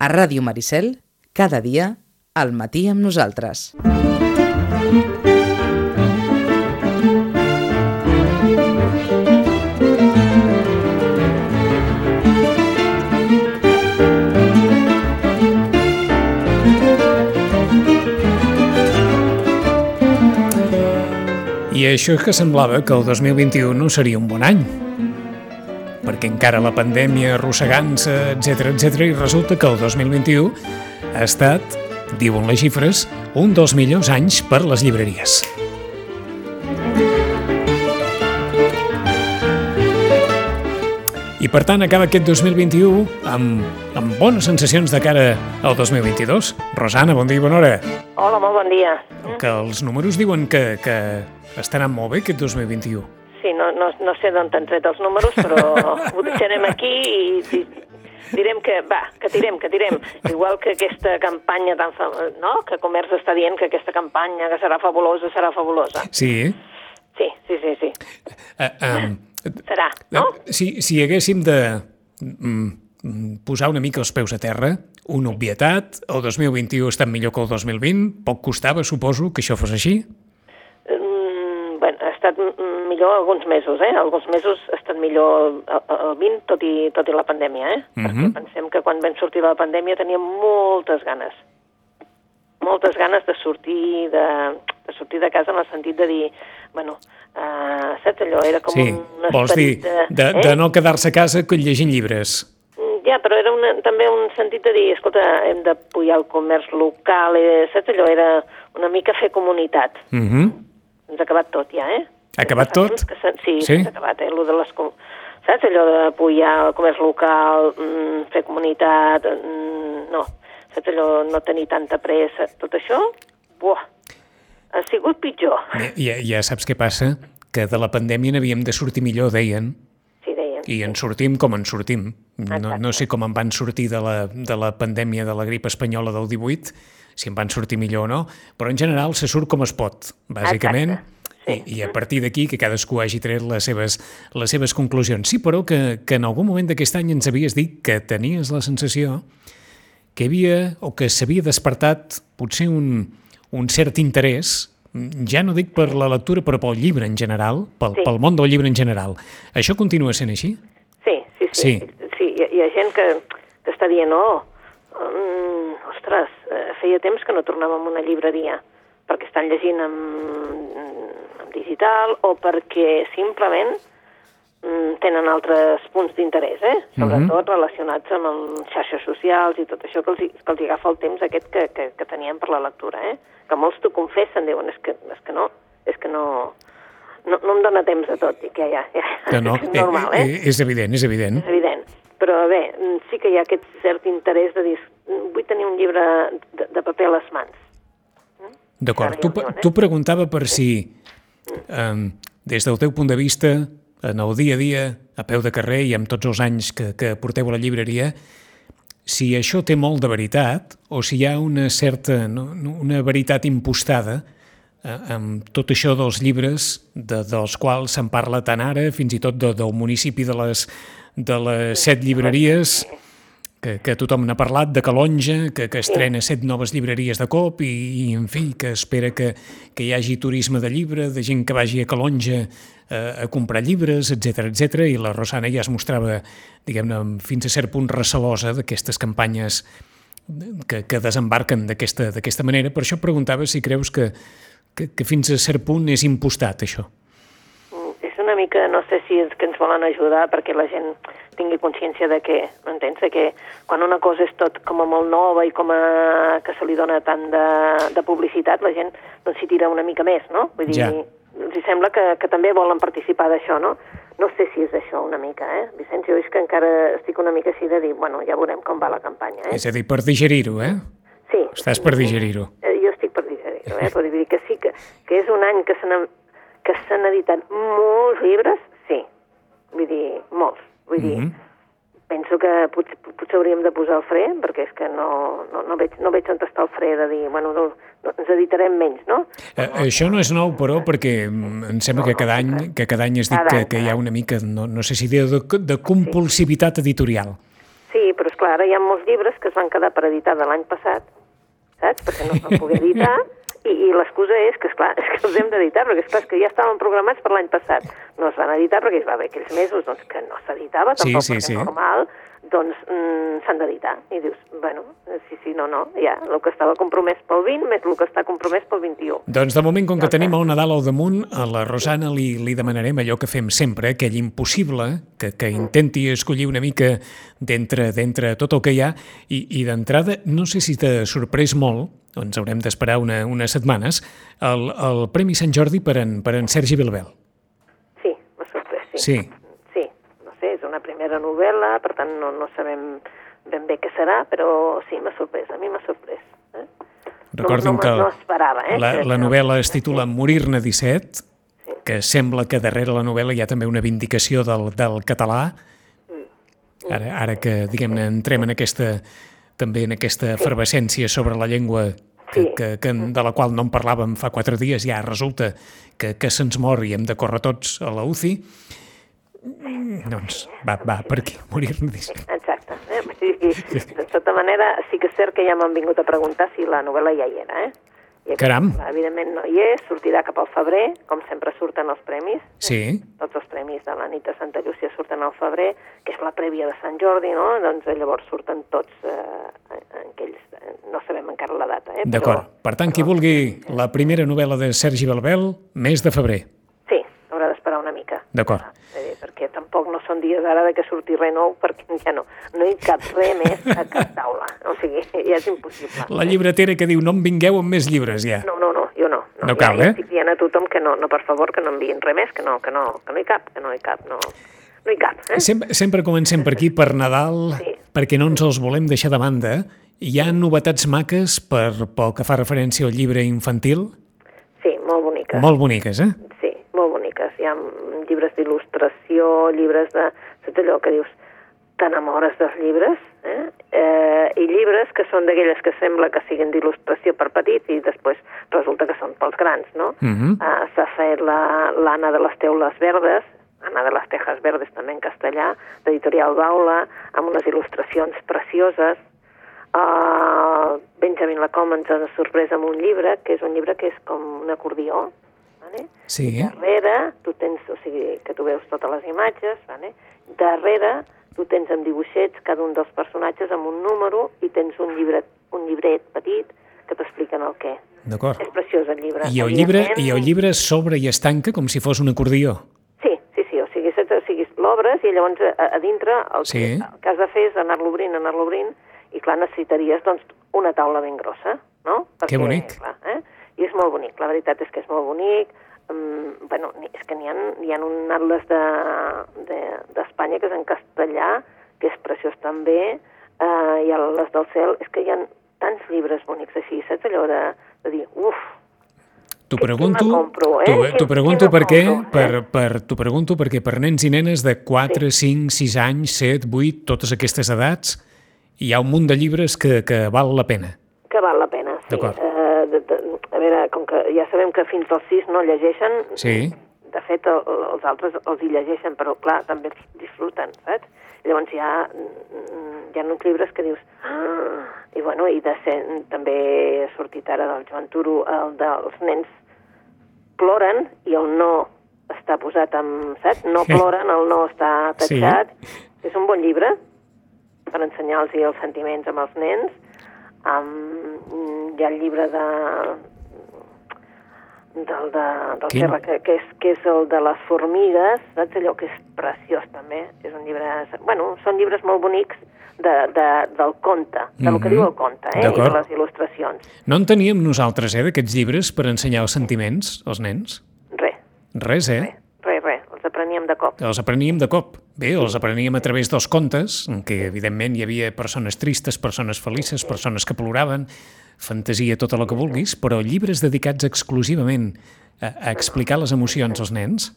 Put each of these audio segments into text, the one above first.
A Ràdio Maricel, cada dia, al matí amb nosaltres. I això és que semblava que el 2021 no seria un bon any, perquè encara la pandèmia arrossegant-se, etc etc i resulta que el 2021 ha estat, diuen les xifres, un dels millors anys per les llibreries. I per tant acaba aquest 2021 amb, amb bones sensacions de cara al 2022. Rosana, bon dia i bona hora. Hola, molt bon dia. Que els números diuen que, que anant molt bé aquest 2021. Sí, no, no, no sé d'on t'han tret els números, però ho deixarem aquí i, i direm que, va, que tirem, que tirem. Igual que aquesta campanya tan fa... no? Que Comerç està dient que aquesta campanya que serà fabulosa, serà fabulosa. Sí. Sí, sí, sí, sí. Uh, um, serà, no? Si, si haguéssim de mm, posar una mica els peus a terra, una obvietat, el 2021 ha estat millor que el 2020, poc costava, suposo, que això fos així? Mm, estat millor alguns mesos, eh? Alguns mesos ha estat millor el, el 20, tot i, tot i la pandèmia, eh? Uh -huh. Perquè pensem que quan vam sortir de la pandèmia teníem moltes ganes. Moltes ganes de sortir de, de sortir de casa en el sentit de dir, bueno, uh, saps allò? Era com sí, un vols dir, de, de, eh? de no quedar-se a casa llegint llibres. Ja, però era una, també un sentit de dir, escolta, hem de pujar el comerç local, eh, saps allò? Era una mica fer comunitat. Uh -huh. Ens ha acabat tot ja, eh? Ha acabat tot? Que sí, sí? s'ha acabat, eh? Lo de les, saps allò de pujar el comerç local, mm, fer comunitat, mm, no, saps allò, no tenir tanta pressa, tot això, buah, ha sigut pitjor. Ja, ja saps què passa? Que de la pandèmia n'havíem de sortir millor, deien. Sí, deien. I en sortim com en sortim. No, no sé com en van sortir de la, de la pandèmia de la grip espanyola del 18, si en van sortir millor o no, però en general se surt com es pot, bàsicament. Exacte. Sí. I, I a partir d'aquí que cadascú hagi tret les seves, les seves conclusions. Sí, però que, que en algun moment d'aquest any ens havies dit que tenies la sensació que havia o que s'havia despertat potser un, un cert interès ja no dic per la lectura, però pel llibre en general, pel, Sí. pel món del llibre en general. Això continua sent així? Sí, sí, sí. Sí. sí hi, hi ha gent que, que està dient, oh, mm, ostres, eh, feia temps que no tornàvem a una llibreria, perquè estan llegint en, en digital o perquè simplement mm, tenen altres punts d'interès, eh? sobretot relacionats amb les xarxes socials i tot això que els, que els agafa el temps aquest que, que, que teníem per la lectura, eh? que molts t'ho confessen, diuen, és que, és que no, és que no, no, no em dóna temps de tot, i que ja, ja Que no, és normal, eh? eh, és evident, és evident. És evident. Però bé, mm, sí que hi ha aquest cert interès de dir "Mm, vull tenir un llibre de, de paper a les mans. D'acord, Ara tu, eh? tu preguntava per si, um, des del teu punt de vista, en el dia a dia, a peu de carrer i amb tots els anys que, que porteu a la llibreria, si això té molt de veritat o si hi ha una certa, no, una veritat impostada eh, amb tot això dels llibres de, dels quals se'n parla tant ara, fins i tot de, del municipi de les, de les set llibreries, que, que tothom n'ha parlat, de Calonja, que, que estrena set noves llibreries de cop i, i en fi, que espera que, que hi hagi turisme de llibre, de gent que vagi a Calonja eh, a comprar llibres, etc etc. i la Rosana ja es mostrava, diguem-ne, fins a cert punt recelosa d'aquestes campanyes que, que desembarquen d'aquesta manera. Per això preguntava si creus que, que, que fins a cert punt és impostat, això. Una mica, no sé si és que ens volen ajudar perquè la gent tingui consciència de que, m'entens? De que quan una cosa és tot com a molt nova i com a, que se li dona tant de, de publicitat, la gent doncs s'hi tira una mica més, no? Vull dir, Ja. els sembla que, que també volen participar d'això, no? No sé si és això una mica, eh? Vicenç, jo és que encara estic una mica així de dir, bueno, ja veurem com va la campanya, eh? És a dir, per digerir-ho, eh? Sí. Estàs per digerir-ho. Eh, jo estic per digerir-ho, eh? Però dir que sí, que, que és un any que s'han que s'han editat molts llibres, sí. Vull dir, molts. Vull dir, Mhm. penso que potser, potser hauríem de posar el fre, perquè és que no, no, no, veig, no veig on està el fre de dir, bueno, no, no, ens editarem menys, no? Eh, això no és nou, però, perquè mm, em sembla que cada any, que cada any es Cada que, que hi ha una mica, no, no sé si dir, de, de compulsivitat editorial. Sí, però és clar, ara hi ha molts llibres que es van quedar per editar de l'any passat, saps? Perquè no es van poder editar, i, i l'excusa és que, esclar, és que els hem d'editar, perquè esclar, és que ja estaven programats per l'any passat. No es van editar perquè hi va haver aquells mesos doncs, que no s'editava, Sí, tampoc sí, perquè sí. és normal, doncs mm, s'han d'editar. I dius, bueno, sí, sí, no, no, ja, el que estava compromès pel 20 més el que està compromès pel 21. Doncs de moment, com que tenim el Nadal al damunt, a la Rosana li, li demanarem allò que fem sempre, aquell impossible, que, que intenti escollir una mica d'entre d'entre tot el que hi ha, i, i d'entrada, no sé si t'ha sorprès molt, ens haurem d'esperar una, unes setmanes, el, el Premi Sant Jordi per en, per en Sergi Bilbel. Sí, m'ha sorprès, sí. Sí. Sí, no sé, és una primera novel·la, per tant no, no sabem ben bé què serà, però sí, m'ha sorprès, a mi m'ha sorprès. Eh? Recordin no, no, que no esperava, eh? la, la novel·la es titula Morir-ne 17, que sembla que darrere la novel·la hi ha també una vindicació del, del català, ara, ara que, diguem-ne, entrem en aquesta, també en aquesta efervescència sobre la llengua que, Sí. que, que, de la qual no en parlàvem fa quatre dies, ja resulta que, que se'ns mor i hem de córrer tots a la UCI, Mm, doncs va, va, per aquí, morir-ne 17. Exacte. Eh? De tota manera, sí que és cert que ja m'han vingut a preguntar si la novel·la ja hi era, eh? I, Caram. Evidentment no hi és, sortirà cap al febrer, com sempre surten els premis. Sí, Tots els premis de la nit de Santa Llúcia surten al febrer, que és la prèvia de Sant Jordi, no? Doncs eh, llavors surten tots eh, aquells... eh, No sabem encara la data, eh? d'acord. Per tant, qui vulgui la primera novel·la de Sergi Belbel, mes de febrer. Sí, haurà d'esperar una mica. D'acord. Eh, perquè tampoc no són dies ara de que surti res nou, perquè ja no, no hi cap res més a cap taula. O sigui, ja és impossible. La llibretera que diu no em vingueu amb més llibres, ja. No, no, no, jo no. No ja, cal, ja eh? estic dient a tothom que no, no, per favor, que no enviïn res més, que no, que no, que no hi cap, que no hi cap, no, no hi cap. Eh? Sempre, sempre comencem per aquí, per Nadal, Sí. perquè no ens els volem deixar de banda. Hi ha novetats maques per, pel que fa referència al llibre infantil? Sí, molt boniques. Molt boniques, eh? Hi ha llibres d'il·lustració, llibres de... Saps allò que dius, t'enamores dels llibres, eh? eh? I llibres que són d'aquelles que sembla que siguin d'il·lustració per petits i després resulta que són pels grans, no? Uh, S'ha fet la- l'Anna de les Teules Verdes, Anna de les Tejas Verdes també en castellà, d'editorial Baula, amb unes il·lustracions precioses. Uh, Benjamin Lacombe ens ha sorprès amb un llibre, que és un llibre que és com un acordió, vale? Sí. Darrere, tu tens, o sigui, que tu veus totes les imatges, vale? darrere tu tens amb dibuixets cada un dels personatges amb un número i tens un llibret, un llibret petit que t'expliquen el què. D'acord. És preciós el llibre. I el llibre, I el llibre s'obre i es tanca com si fos un acordió. Sí, sí, sí, o sigui, o sigui l'obres i llavors a, a dintre el, Sí. que, el que has de fer és anar-lo obrint, anar-lo obrint, i clar, necessitaries doncs una taula ben grossa, no? Que bonic. Clar, eh? Molt bonic, la veritat és que és molt bonic, um, bueno, és que n'hi ha, hi ha un atles d'Espanya de, de, que és en castellà, que és preciós també, uh, i les del cel, és que hi ha tants llibres bonics així, saps allò de, de dir, uf, T'ho pregunto, compro, eh? t'ho- qui pregunto me perquè, compro, per, eh? per, t'ho pregunto perquè per nens i nenes de 4, 5, 6 anys, 7, 8, totes aquestes edats, hi ha un munt de llibres que, que val la pena. que val la pena, sí. D'acord. De, a veure, com que ja sabem que fins als 6 no llegeixen, Sí. de fet el, els altres els hi llegeixen, però clar, també els disfruten, saps? Llavors hi ha, mm, hi ha uns llibres que dius... Ah! I bueno, i de ser, també ha sortit ara del Joan Turo, el dels nens ploren i el no està posat amb... Saps? No ploren, el no està Sí. tatxat. És un bon llibre per ensenyar-los els sentiments amb els nens. Um, hi ha el llibre de del, de, del Quin? Serra, que, que, és, que és el de les formigues, saps allò que és preciós també? És un llibre... Bueno, són llibres molt bonics de, de, del conte, del Mhm. que diu el conte, eh? I de les il·lustracions. No en teníem nosaltres, eh, d'aquests llibres per ensenyar els sentiments als nens? Res, Res, eh? res, apreníem de cop. Els apreníem de cop. Bé, els apreníem a través dels contes, en què evidentment hi havia persones tristes, persones felices, persones que ploraven, fantasia, tota la que vulguis, però llibres dedicats exclusivament a, a explicar les emocions als nens,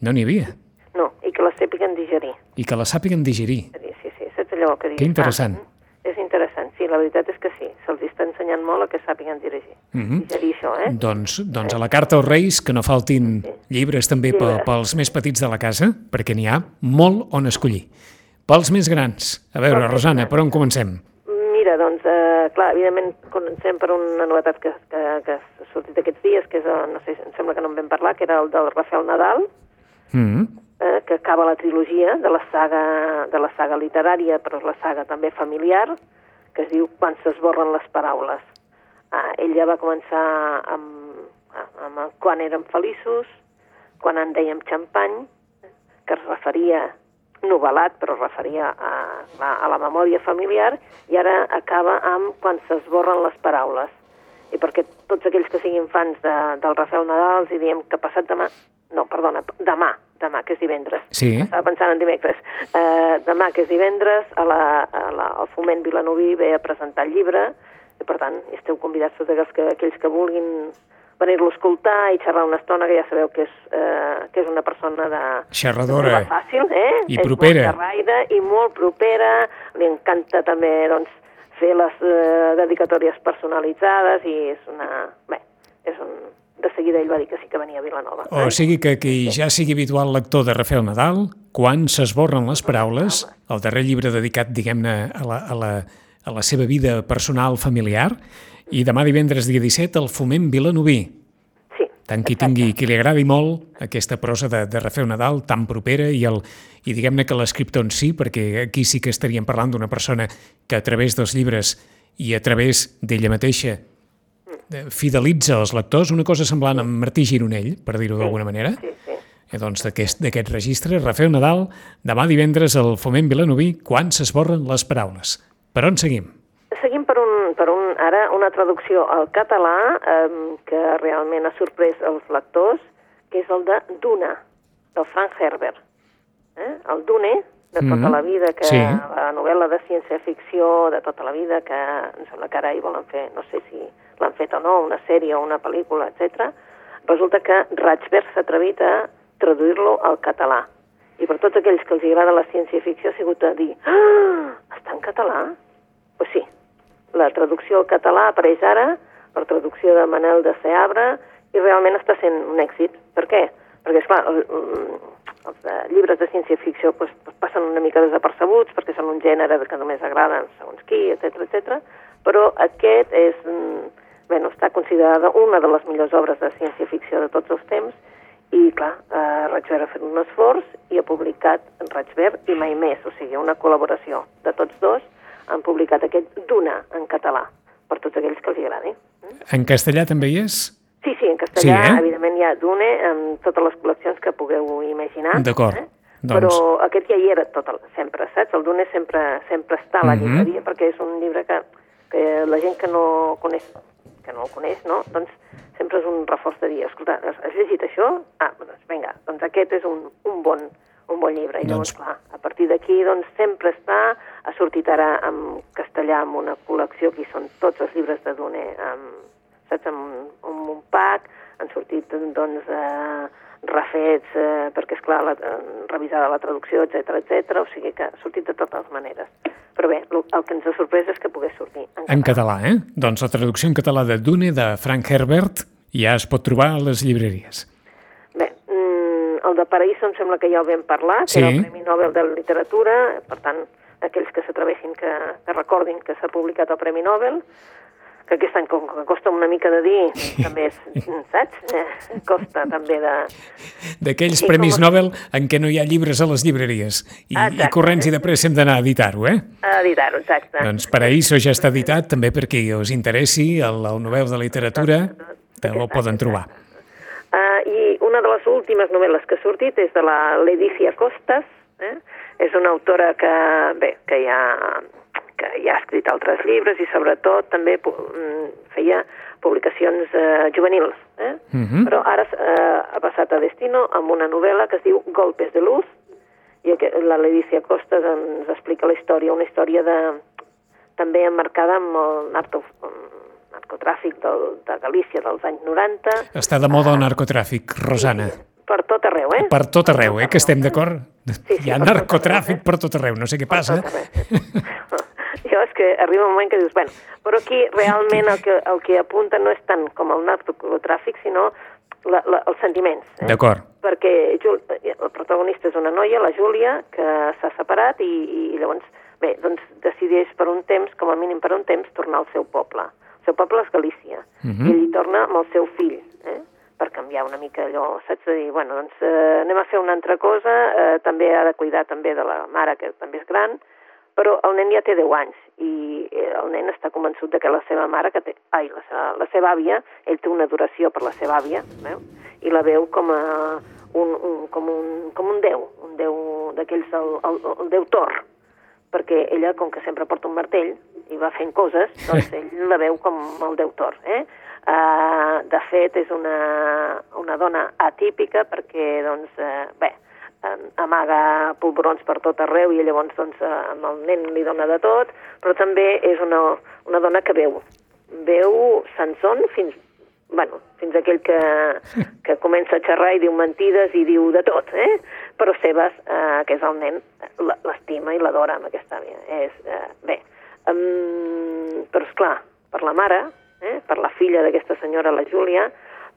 no n'hi havia. No, i que les sàpiguen digerir. I que les sàpiguen digerir. Sí, sí, sí, saps allò que dius? Que interessant. Ah, és interessant, sí, la veritat és que sí. Se'ls està ensenyant molt a que sàpiguen dirigir. Mhm. Digerir això, eh? Doncs, doncs a la carta als Reis que no faltin llibres també Llibres. pels més petits de la casa, perquè n'hi ha molt on escollir. Pels més grans. A veure, Pels Rosana, per on comencem? Mira, doncs, eh, clar, evidentment comencem per una novetat que, que, que ha sortit aquests dies, que és, eh, no sé, em sembla que no en vam parlar, que era el del Rafael Nadal, Mm. eh, que acaba la trilogia de la saga de la saga literària, però la saga també familiar, que es diu Quan s'esborren les paraules. Ah, ell ja va començar amb, amb el Quan érem feliços, Quan en dèiem xampany, que es referia novel·lat, però es referia a, a, a la memòria familiar, i ara acaba amb Quan s'esborren les paraules. I perquè tots aquells que siguin fans de, del Rafael Nadal els diem que passat demà, no, perdona, demà, demà, que és divendres, Sí. estava pensant en dimecres, eh, demà, que és divendres, a la, a la, al Foment Vilanoví ve a presentar el llibre, i per tant, esteu convidats tots aquells que, aquells que vulguin venir-lo a escoltar i xerrar una estona, que ja sabeu que és, eh, que és una persona de... Xerradora. de fàcil, eh? I És propera. molt xerraire i molt propera, li encanta també, doncs, fer les eh, dedicatòries personalitzades i és una... Bé, és un... De seguida ell va dir que sí que venia a Vilanova. O sigui que qui ja sigui habitual lector de Rafael Nadal, quan s'esborren les paraules, el darrer llibre dedicat, diguem-ne, a, la, a, la, a la seva vida personal familiar, i demà divendres dia 17 el Foment Vilanoví. Sí, Tant qui tingui, qui li agradi molt aquesta prosa de, de Rafael Nadal, tan propera, i, el, i diguem-ne que l'escriptor en si, perquè aquí sí que estaríem parlant d'una persona que a través dels llibres i a través d'ella mateixa eh, fidelitza els lectors, una cosa semblant amb Martí Gironell, per dir-ho d'alguna manera. sí, sí. Eh, doncs d'aquest registre, Rafael Nadal, demà divendres al Foment Vilanoví, quan s'esborren les paraules. Per on? Seguim per un, per un, ara una traducció al català eh, que realment ha sorprès els lectors, que és el de Duna, del Frank Herbert. Eh? El Dune, de tota Mhm. la vida, que Sí. la novel·la de ciència-ficció de tota la vida, que em sembla que ara hi volen fer, no sé si l'han fet o no, una sèrie o una pel·lícula, etc. Resulta que Rajberg s'ha atrevit a traduir-lo al català. I per tots aquells que els agrada la ciència-ficció ha sigut a dir ah, està en català? Pues sí, la traducció al català apareix ara, per traducció de Manel de Seabra, i realment està sent un èxit. Per què? Perquè, esclar, el, el, els eh, llibres de ciència-ficció pues, pues, passen una mica desapercebuts perquè són un gènere que només agraden segons qui, etc etc. però aquest és, mm, bé, no està considerada una de les millors obres de ciència-ficció de tots els temps i, clar, eh, Rajber ha fet un esforç i ha publicat Rajber i mai més, o sigui, una col·laboració de tots dos, han publicat aquest Duna en català, per tots aquells que els agradi. En castellà també hi és? Sí, sí, en castellà, Sí, eh? evidentment, hi ha Dune en totes les col·leccions que pugueu imaginar. D'acord. Eh? Doncs- Però aquest ja hi era tot el, sempre, saps? El Dune sempre, sempre està a la Mhm. llibreria perquè és un llibre que, que la gent que no coneix, que no el coneix, no? Doncs sempre és un reforç de dir, escolta, has, has llegit això? Ah, doncs vinga, doncs aquest és un, un bon un bon llibre. I Doncs- llavors, clar, a partir d'aquí doncs, sempre està, ha sortit ara en castellà amb una col·lecció que són tots els llibres de Dune, amb, saps, amb, amb un pack, han sortit doncs, eh, refets, eh, perquè, és clar, la, eh, revisada la traducció, etc etc. o sigui que ha sortit de totes maneres. Però bé, el, que ens ha sorprès és que pogués sortir en, En català, eh? Doncs la traducció en català de Dune, de Frank Herbert, ja es pot trobar a les llibreries. El de Paraíso em sembla que ja el vam parlar, que Sí. era el Premi Nobel de Literatura, per tant, aquells que s'atreveixin que, que recordin que s'ha publicat el Premi Nobel, que aquest any, com que costa una mica de dir, també és, saps? Eh, costa també de... D'aquells Sí, Premis com- Nobel en què no hi ha llibres a les llibreries. I, i Exacte. corrents i de pressa hem d'anar a editar-ho, eh? A editar-ho, exacte. Doncs Paraíso ja està editat, també per qui us interessi el, el Nobel de Literatura, també el poden trobar. I una de les últimes novel·les que ha sortit és de la Leticia Costas, eh? és una autora que, bé, que ja, que ja ha escrit altres llibres i sobretot també mm, feia publicacions eh, juvenils. Eh? Mhm. Però ara eh, ha passat a Destino amb una novel·la que es diu Golpes de luz i la Leticia Costas ens explica la història, una història de, també emmarcada amb el narcotràfic del, de Galícia dels anys 90, Està de moda el narcotràfic, Rosana. per tot arreu, eh? Per tot arreu, eh? Que estem d'acord? sí, Hi ha per tot narcotràfic per tot arreu, no sé què passa. arreu. jo és que arriba un moment que dius, bueno, però aquí realment el que, el que apunta no és tant com el narcotràfic, sinó la, la, els sentiments. Eh? D'acord. perquè Jul, el protagonista és una noia, la Júlia, que s'ha separat i, i llavors, bé, doncs decideix per un temps, com a mínim per un temps, tornar al seu poble. El seu poble és Galícia. Mhm. Uh -huh. I ell hi torna amb el seu fill, eh? per canviar una mica allò, saps? De dir, bueno, doncs eh, anem a fer una altra cosa, eh, també ha de cuidar també de la mare, que també és gran, però el nen ja té 10 anys i eh, el nen està convençut de que la seva mare, que té, ai, la seva, la seva àvia, ell té una adoració per la seva àvia, veu? i la veu com a un, un, com, un, com un déu, un déu d'aquells, el, el, el déu Thor, perquè ella, com que sempre porta un martell i va fent coses, doncs ell la veu com el déu Thor. Eh? Uh, de fet, és una, una dona atípica perquè, doncs, uh, bé, amaga polvorons per tot arreu i llavors doncs, eh, amb el nen li dona de tot, però també és una, una dona que veu. Veu Sansón fins, bueno, fins aquell que, que comença a xerrar i diu mentides i diu de tot, eh? però Sebas, eh, que és el nen, l'estima i l'adora amb aquesta àvia. És, eh, bé, um, però és clar, per la mare, eh, per la filla d'aquesta senyora, la Júlia,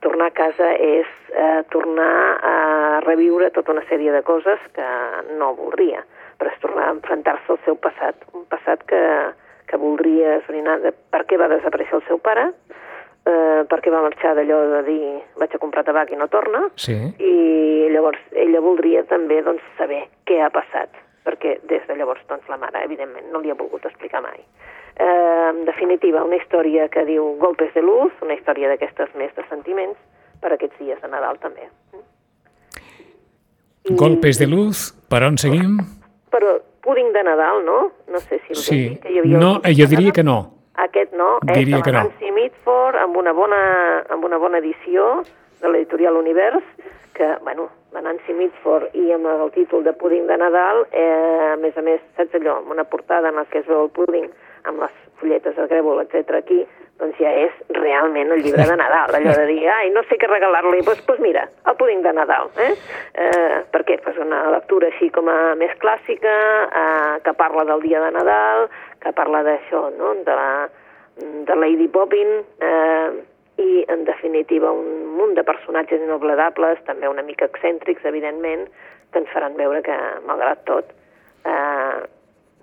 tornar a casa és eh, tornar a reviure tota una sèrie de coses que no voldria, però és tornar a enfrontar-se al seu passat, un passat que, que voldria esbrinar de per què va desaparèixer el seu pare, eh, per què va marxar d'allò de dir vaig a comprar tabac i no torna, Sí. i llavors ella voldria també doncs, saber què ha passat, perquè des de llavors doncs, la mare, evidentment, no li ha volgut explicar mai. Eh, en definitiva, una història que diu Golpes de luz, una història d'aquestes més de sentiments, per aquests dies de Nadal també. I- Golpes de luz, per on seguim? Però púding de Nadal, no? No sé si Sí. que hi havia No, jo diria que no. Aquest no, Diria és que no. Nancy Mitford, amb una bona, amb una bona edició de l'editorial Univers, que, bueno, la Nancy Mitford i amb el títol de Púding de Nadal, eh, a més a més, saps allò, amb una portada en la que es veu el púding amb les fulletes de grèvol, etc aquí, doncs ja és realment el llibre de Nadal, allò de dir, ai, no sé què regalar-li, doncs, doncs mira, el púding de Nadal, eh? eh per què? Pues una lectura així com a més clàssica, eh, que parla del dia de Nadal, que parla d'això, no?, de la, de Lady Bobbin, eh, i, en definitiva, un munt de personatges inobladables, també una mica excèntrics, evidentment, que ens faran veure que, malgrat tot, eh,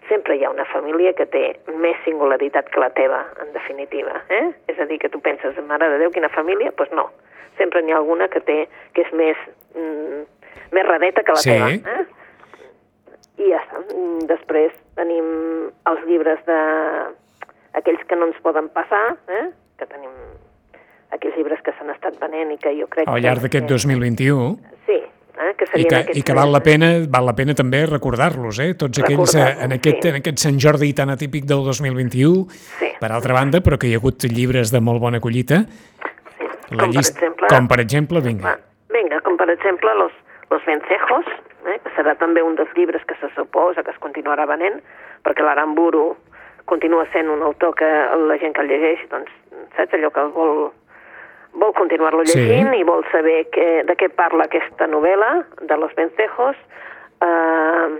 sempre hi ha una família que té més singularitat que la teva, en definitiva. Eh? És a dir, que tu penses, mare de Déu, quina família? Doncs pues no. Sempre n'hi ha alguna que té que és més, mm, més redeta que la Sí. teva. Eh? I ja està. Després tenim els llibres de aquells que no ens poden passar, eh? que tenim aquells llibres que s'han estat venent i que jo crec Al llarg que... d'aquest 2021 Sí, eh? que i serien que, aquests i que val la pena, val la pena també recordar-los, eh? Tots aquells eh, en aquest, sí. en aquest Sant Jordi tan atípic del 2021, Sí. per altra banda, però que hi ha hagut llibres de molt bona collita, Sí. la com, llista, per exemple, com per exemple, vinga, Va, Vinga, com per exemple Los, los Vencejos, eh, que serà també un dels llibres que se suposa que es continuarà venent, perquè l'Aramburu continua sent un autor que la gent que el llegeix, doncs, saps allò que el vol, vol continuar-lo Sí. llegint i vol saber que, de què parla aquesta novel·la de Los Vencejos. Uh,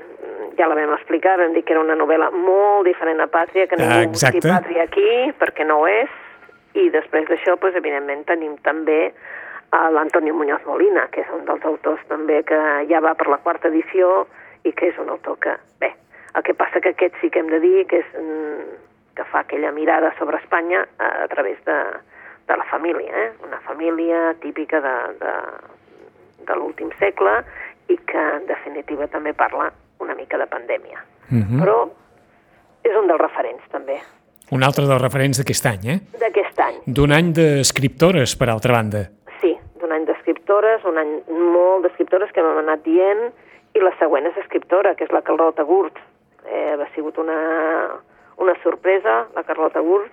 ja la vam explicar, vam dir que era una novel·la molt diferent a Pàtria, que Ah, ningú exacte. busqui Pàtria aquí, perquè no ho és, i després d'això, doncs, evidentment, tenim també a l'Antonio Muñoz Molina, que és un dels autors també que ja va per la quarta edició i que és un autor que, bé, el que passa que aquest sí que hem de dir que és mm, que fa aquella mirada sobre Espanya a, a través de, de la família, eh? una família típica de, de, de l'últim segle i que en definitiva també parla una mica de pandèmia. Mhm. Però és un dels referents també un altre dels referents d'aquest any, eh? d'aquest any. D'un any d'escriptores, per altra banda. Sí, d'un any d'escriptores, un any molt d'escriptores que m'hem anat dient, i la següent és escriptora, que és la Carlota Gurt. Eh, ha sigut una, una sorpresa, la Carlota Gurt,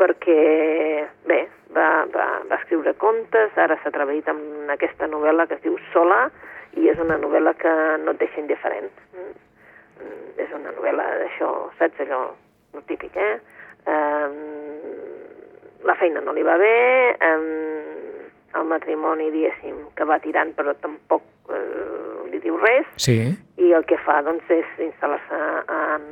perquè, bé, va, va, va escriure contes, ara s'ha treballat amb aquesta novel·la que es diu Sola, i és una novel·la que no et deixa indiferent. Mm. És una novel·la d'això, saps, allò, el típic, eh? Um, la feina no li va bé, um, el matrimoni, diguéssim, que va tirant però tampoc eh, diu res, Sí, i el que fa doncs, és instal·lar-se en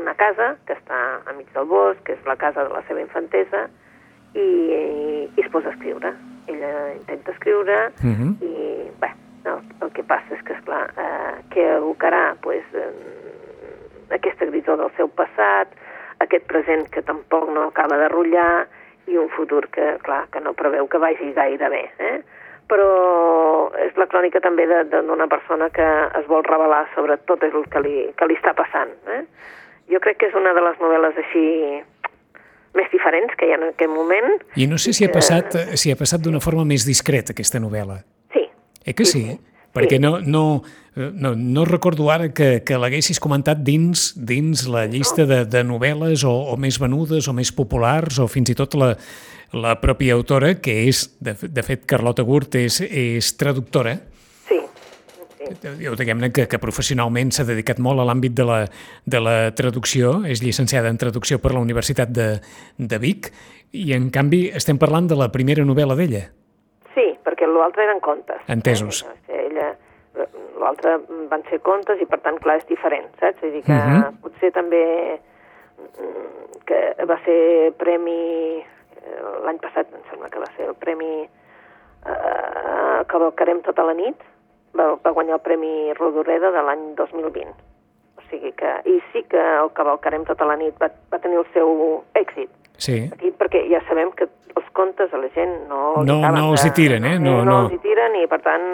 una casa que està enmig del bosc, que és la casa de la seva infantesa, i, i es posa a escriure. Ella intenta escriure Mhm. i, bé, El, el que passa és que, esclar, eh, què evocarà pues, eh, aquesta grisó del seu passat, aquest present que tampoc no acaba de rotllar i un futur que, clar, que no preveu que vagi gaire bé. Eh? Però és la crònica també d'una persona que es vol revelar sobre tot el que li, que li està passant. Eh? Jo crec que és una de les novel·les així més diferents que hi ha en aquest moment. I no sé si ha passat, eh, si ha passat d'una forma més discreta, aquesta novel·la. Sí, Eh que sí? Perquè no, no, eh, no, no recordo ara que, que l'haguessis comentat dins dins la llista de, de novel·les o, o més venudes o més populars o fins i tot la, la pròpia autora, que és, de, de fet, Carlota Gurt és, és traductora, sí. sí. Diu, diguem-ne que, que professionalment s'ha dedicat molt a l'àmbit de, la, de la traducció, és llicenciada en traducció per la Universitat de, de Vic, i en canvi estem parlant de la primera novel·la d'ella. Sí, perquè l'altre eren contes. Entesos. Eh? L'altre van ser contes i per tant, clar, és diferent, saps? Vull dir que Mhm. potser també mm, que va ser premi eh, l'any passat, em sembla que va ser el premi eh, Cavalcarem tota la nit, va, va guanyar el premi Rodoreda de l'any 2020. O sigui que, i sí que el Cavalcarem tota la nit va, va tenir el seu èxit, Sí. Aquí, perquè ja sabem que els contes a la gent no... No- no els hi tiren, eh? No- no, no. els hi tiren i, per tant,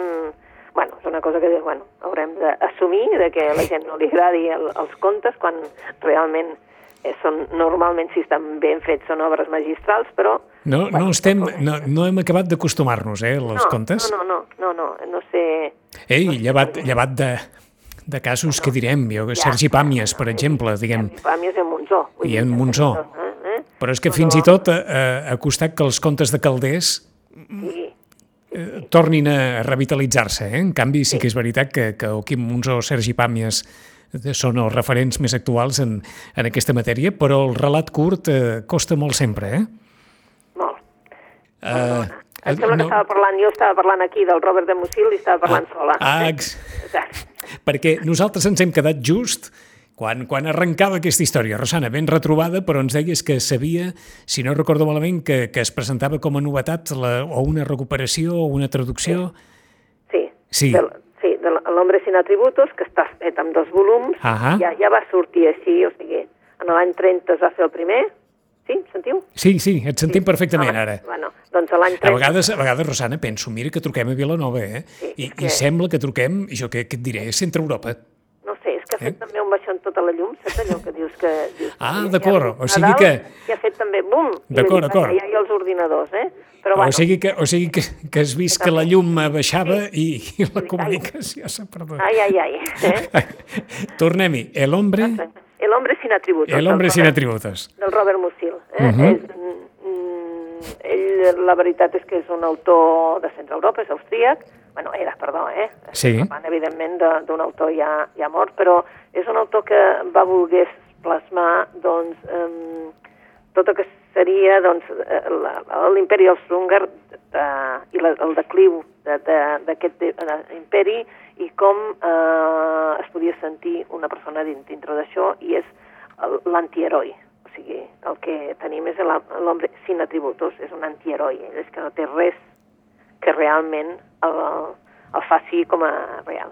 bueno, és una cosa que bueno, haurem d'assumir de que a la gent no li agradi el, els contes quan realment eh, són, normalment, si estan ben fets, són obres magistrals, però... No, no, estem, no, no hem acabat d'acostumar-nos, eh, als no, contes. No, no, no, no, no, no sé... Ei, llevat, llevat de, de casos que direm, jo, Sergi Pàmies, per exemple, diguem, mi és en Monzó. I en Monzó. Eh, eh? però és que fins i tot eh, ha costat que els contes de Calders Sí, eh, tornin a revitalitzar-se. Eh? En canvi, sí que és veritat que, que o Quim Monzó o Sergi Pàmies eh, són els referents més actuals en, en aquesta matèria, però el relat curt eh, costa molt sempre, eh? molt. Uh, Em sembla que estava parlant, jo estava parlant aquí del Robert de Musil i estava parlant sola. Ah, eh? ex- Exacte. perquè nosaltres ens hem quedat just quan, quan arrencava aquesta història. Rosana, ben retrobada, però ens deies que sabia, si no recordo malament, que, que es presentava com a novetat la, o una recuperació o una traducció. Sí. Sí. De, sí, de l'Hombre sin atributos, que està fet amb dos volums, Ahà. ja, ja va sortir així, o sigui, en l'any 30 es va fer el primer, sí, sentiu? Sí, sí, et sentim perfectament Ah, ara. Bueno, doncs a l'any A 30... vegades, a vegades, Rosana, penso, mira que truquem a Vilanova, eh? Sí, I, és I que- sembla que truquem, jo què, què et diré, Centre Europa. És que ha fet Eh? també un baixón tota la llum, saps allò que dius que... Dius, Ah, d'acord, o sigui que- Que ha fet també, bum! i D'acord, d'acord. Ha els ordinadors, eh? Però O bueno, sigui que, o sigui que, que has vist que la llum baixava i, i la comunicació s'ha perdut. ai, ai, ai. Eh? Tornem-hi. El hombre, El hombre sin atributos. el hombre sin atributos. del Robert Musil. Eh? Mhm. és, mm, ell, la veritat és que és un autor de centre Europa, és austríac, bueno, era, perdó, eh? Sí. Parlant, evidentment, de- d'un autor ja, ja mort, però és un autor que va voler plasmar, doncs, eh, tot el que seria, doncs, l'imperi austro-húngar eh, i la, el decliu d'aquest de, de, imperi i com eh, es podia sentir una persona din- dintre d'això i és l'antiheroi. O sigui, el que tenim és l'home sin atributos, és un antiheroi, és que no té res que realment el, el faci com a real.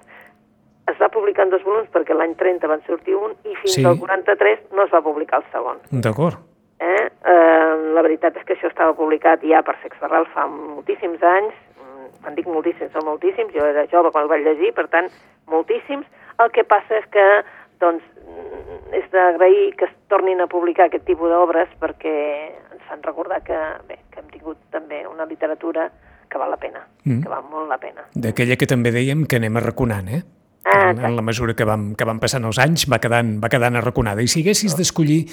Es va publicar en dos volums perquè l'any 30 van sortir un i fins Sí. al 43 no es va publicar el segon. D'acord. Eh? Eh, la veritat és que això estava publicat ja per Sex Ferral fa moltíssims anys, Mm, quan dic moltíssims, són moltíssims, jo era jove quan el vaig llegir, per tant, moltíssims. El que passa és que doncs, mm, és d'agrair que es tornin a publicar aquest tipus d'obres perquè ens fan recordar que, bé, que hem tingut també una literatura que val la pena, Mm. que val molt la pena. D'aquella que també dèiem que anem arraconant, eh? Ah, en, en la mesura que vam, que van passant els anys va quedant, va quedant arraconada. I si haguessis d'escollir,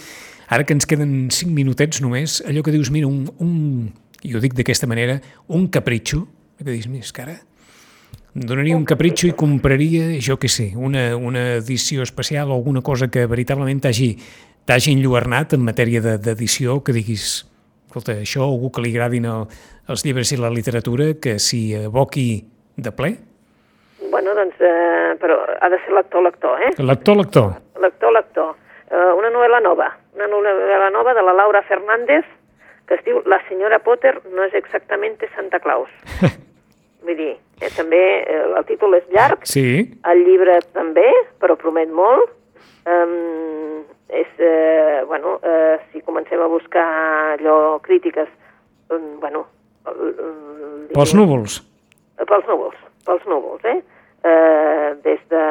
ara que ens queden cinc minutets només, allò que dius, mira, un, un i ho dic d'aquesta manera, un capritxo, que dius, mira, és que ara em donaria un capritxo i compraria, jo què sé, una, una edició especial o alguna cosa que veritablement t'hagi t'hagi enlluernat en matèria de- d'edició, que diguis, escolta, això algú que li agradin el, els llibres i la literatura, que s'hi aboqui de ple? Bueno, doncs, eh, però ha de ser lector-lector, eh? Lector, lector. Lector, lector. Uh, una novel·la nova, una novel·la nova de la Laura Fernández, que es diu La senyora Potter no és exactament Santa Claus. Vull dir, eh, també eh, el títol és llarg, Sí, el llibre també, però promet molt. Um, és, eh, bueno, eh, si comencem a buscar allò, crítiques, um, bueno... el- pels núvols. Pels núvols, pels núvols, eh? eh des de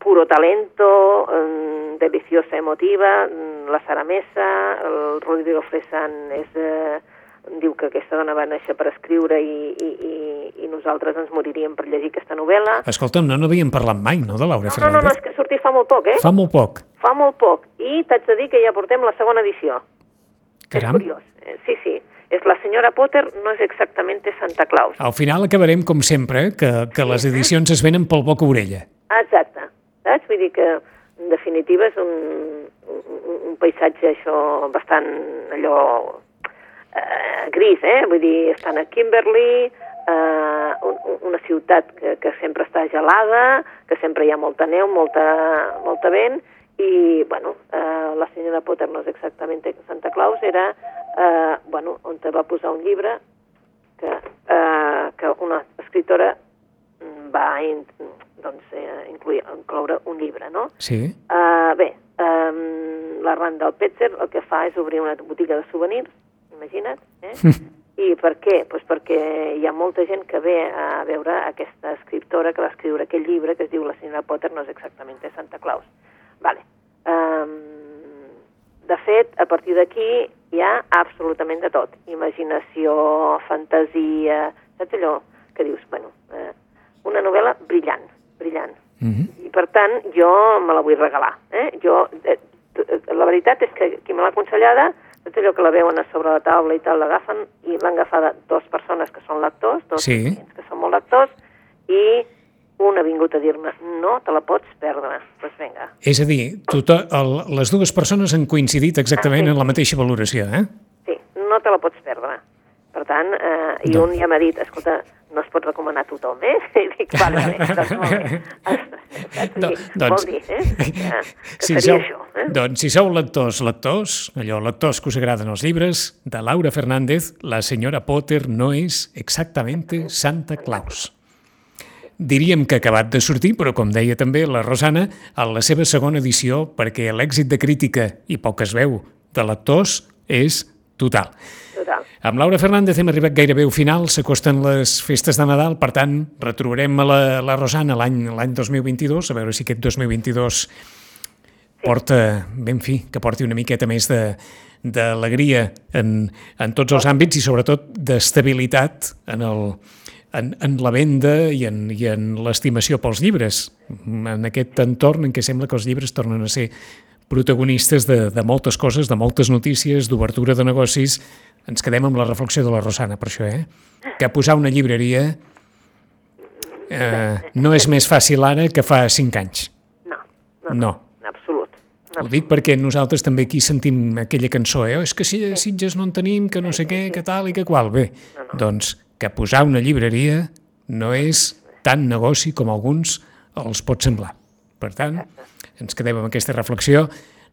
Puro Talento, mm, Deliciosa Emotiva, La Sara Mesa, el Rodrigo Fresan és, eh, diu que aquesta dona va néixer per escriure i, i, i, i nosaltres ens moriríem per llegir aquesta novel·la. Escolta'm, no n'havíem parlat mai, no, de Laura No, no, no, no, Fernández? és que ha sortit fa molt poc, eh? Fa molt poc. Fa molt poc. I t'haig de dir que ja portem la segona edició. Caram. És curiós. Eh, Sí, sí. És la senyora Potter, no és exactament Santa Claus. Al final acabarem, com sempre, que, que les edicions es venen pel boca orella. Exacte. Saps? Vull dir que, en definitiva, és un, un, un paisatge això bastant allò eh, gris, eh? Vull dir, estan a Kimberley, eh, un, un- una ciutat que, que sempre està gelada, que sempre hi ha molta neu, molta, molta vent, i, bueno, eh, la senyora Potter no és exactament Santa Claus, era, eh, bueno, on te va posar un llibre que, eh, que una escriptora mm, va in, doncs, eh, incluir, incloure un llibre, no? Sí? Uh, bé, um, la Randall Petzer el que fa és obrir una botiga de souvenirs, imagina't, eh? I per què? Pues perquè hi ha molta gent que ve a veure aquesta escriptora que va escriure aquell llibre que es diu La senyora Potter no és exactament de Santa Claus. Vale. Um, de fet, a partir d'aquí hi ha absolutament de tot. Imaginació, fantasia, saps allò que dius, bueno, eh, una novel·la brillant, brillant. Mhm. I per tant, jo me la vull regalar. Eh? Jo, eh, t- la veritat és que qui me l'ha aconsellada, tot allò que la veuen a sobre la taula i tal, l'agafen i l'han agafada dos persones que són lectors, dos Sí. que són molt lectors, i un ha vingut a dir-me, no te la pots perdre. Doncs pues vinga, És a dir, tota, el, les dues persones han coincidit exactament Ah, sí. en la mateixa valoració, eh? sí, no te la pots perdre. Per tant, eh, i Doncs- un ja m'ha dit, escolta, no es pot recomanar a tothom, eh? I dic, vale, vale, doncs molt bé. Saps? Do- Sí, doncs- Vol dir, eh? Que, que Si seria sou, això, eh? doncs si sou lectors, lectors, allò, lectors que us agraden els llibres, de Laura Fernández, la senyora Potter no és exactamente Santa Claus. Diríem que ha acabat de sortir, però com deia també la Rosana, a la seva segona edició, perquè l'èxit de crítica i poc es veu de lectors és total. Amb Laura Fernández hem arribat gairebé al final, s'acosten les festes de Nadal, per tant, retrobarem la, la Rosana l'any 2022, a veure si aquest 2022 porta, ben fi, que porti una miqueta més de d'alegria en, en tots els àmbits i sobretot d'estabilitat en, el, en, en la venda i en, i en l'estimació pels llibres, en aquest entorn en què sembla que els llibres tornen a ser protagonistes de, de moltes coses, de moltes notícies, d'obertura de negocis. Ens quedem amb la reflexió de la Rosana, per això, eh? Que posar una llibreria eh, no és més fàcil ara que fa cinc anys. No, no, No. en absolut. Ho dic perquè nosaltres també aquí sentim aquella cançó, eh? És que si a Sitges no en tenim, que no sé què, que tal i que qual. Bé, doncs que posar una llibreria no és tan negoci com alguns els pot semblar. Per tant, ens quedem amb aquesta reflexió.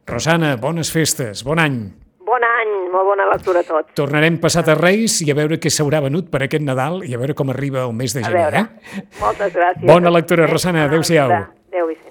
Rosana, bones festes, bon any. Bon any, molt bona lectura a tots. Tornarem passat a Reis i a veure què s'haurà venut per aquest Nadal i a veure com arriba el mes de gener. Eh? moltes gràcies. Bona lectura, Rosana. Adéu-siau. Adéu, Vicent.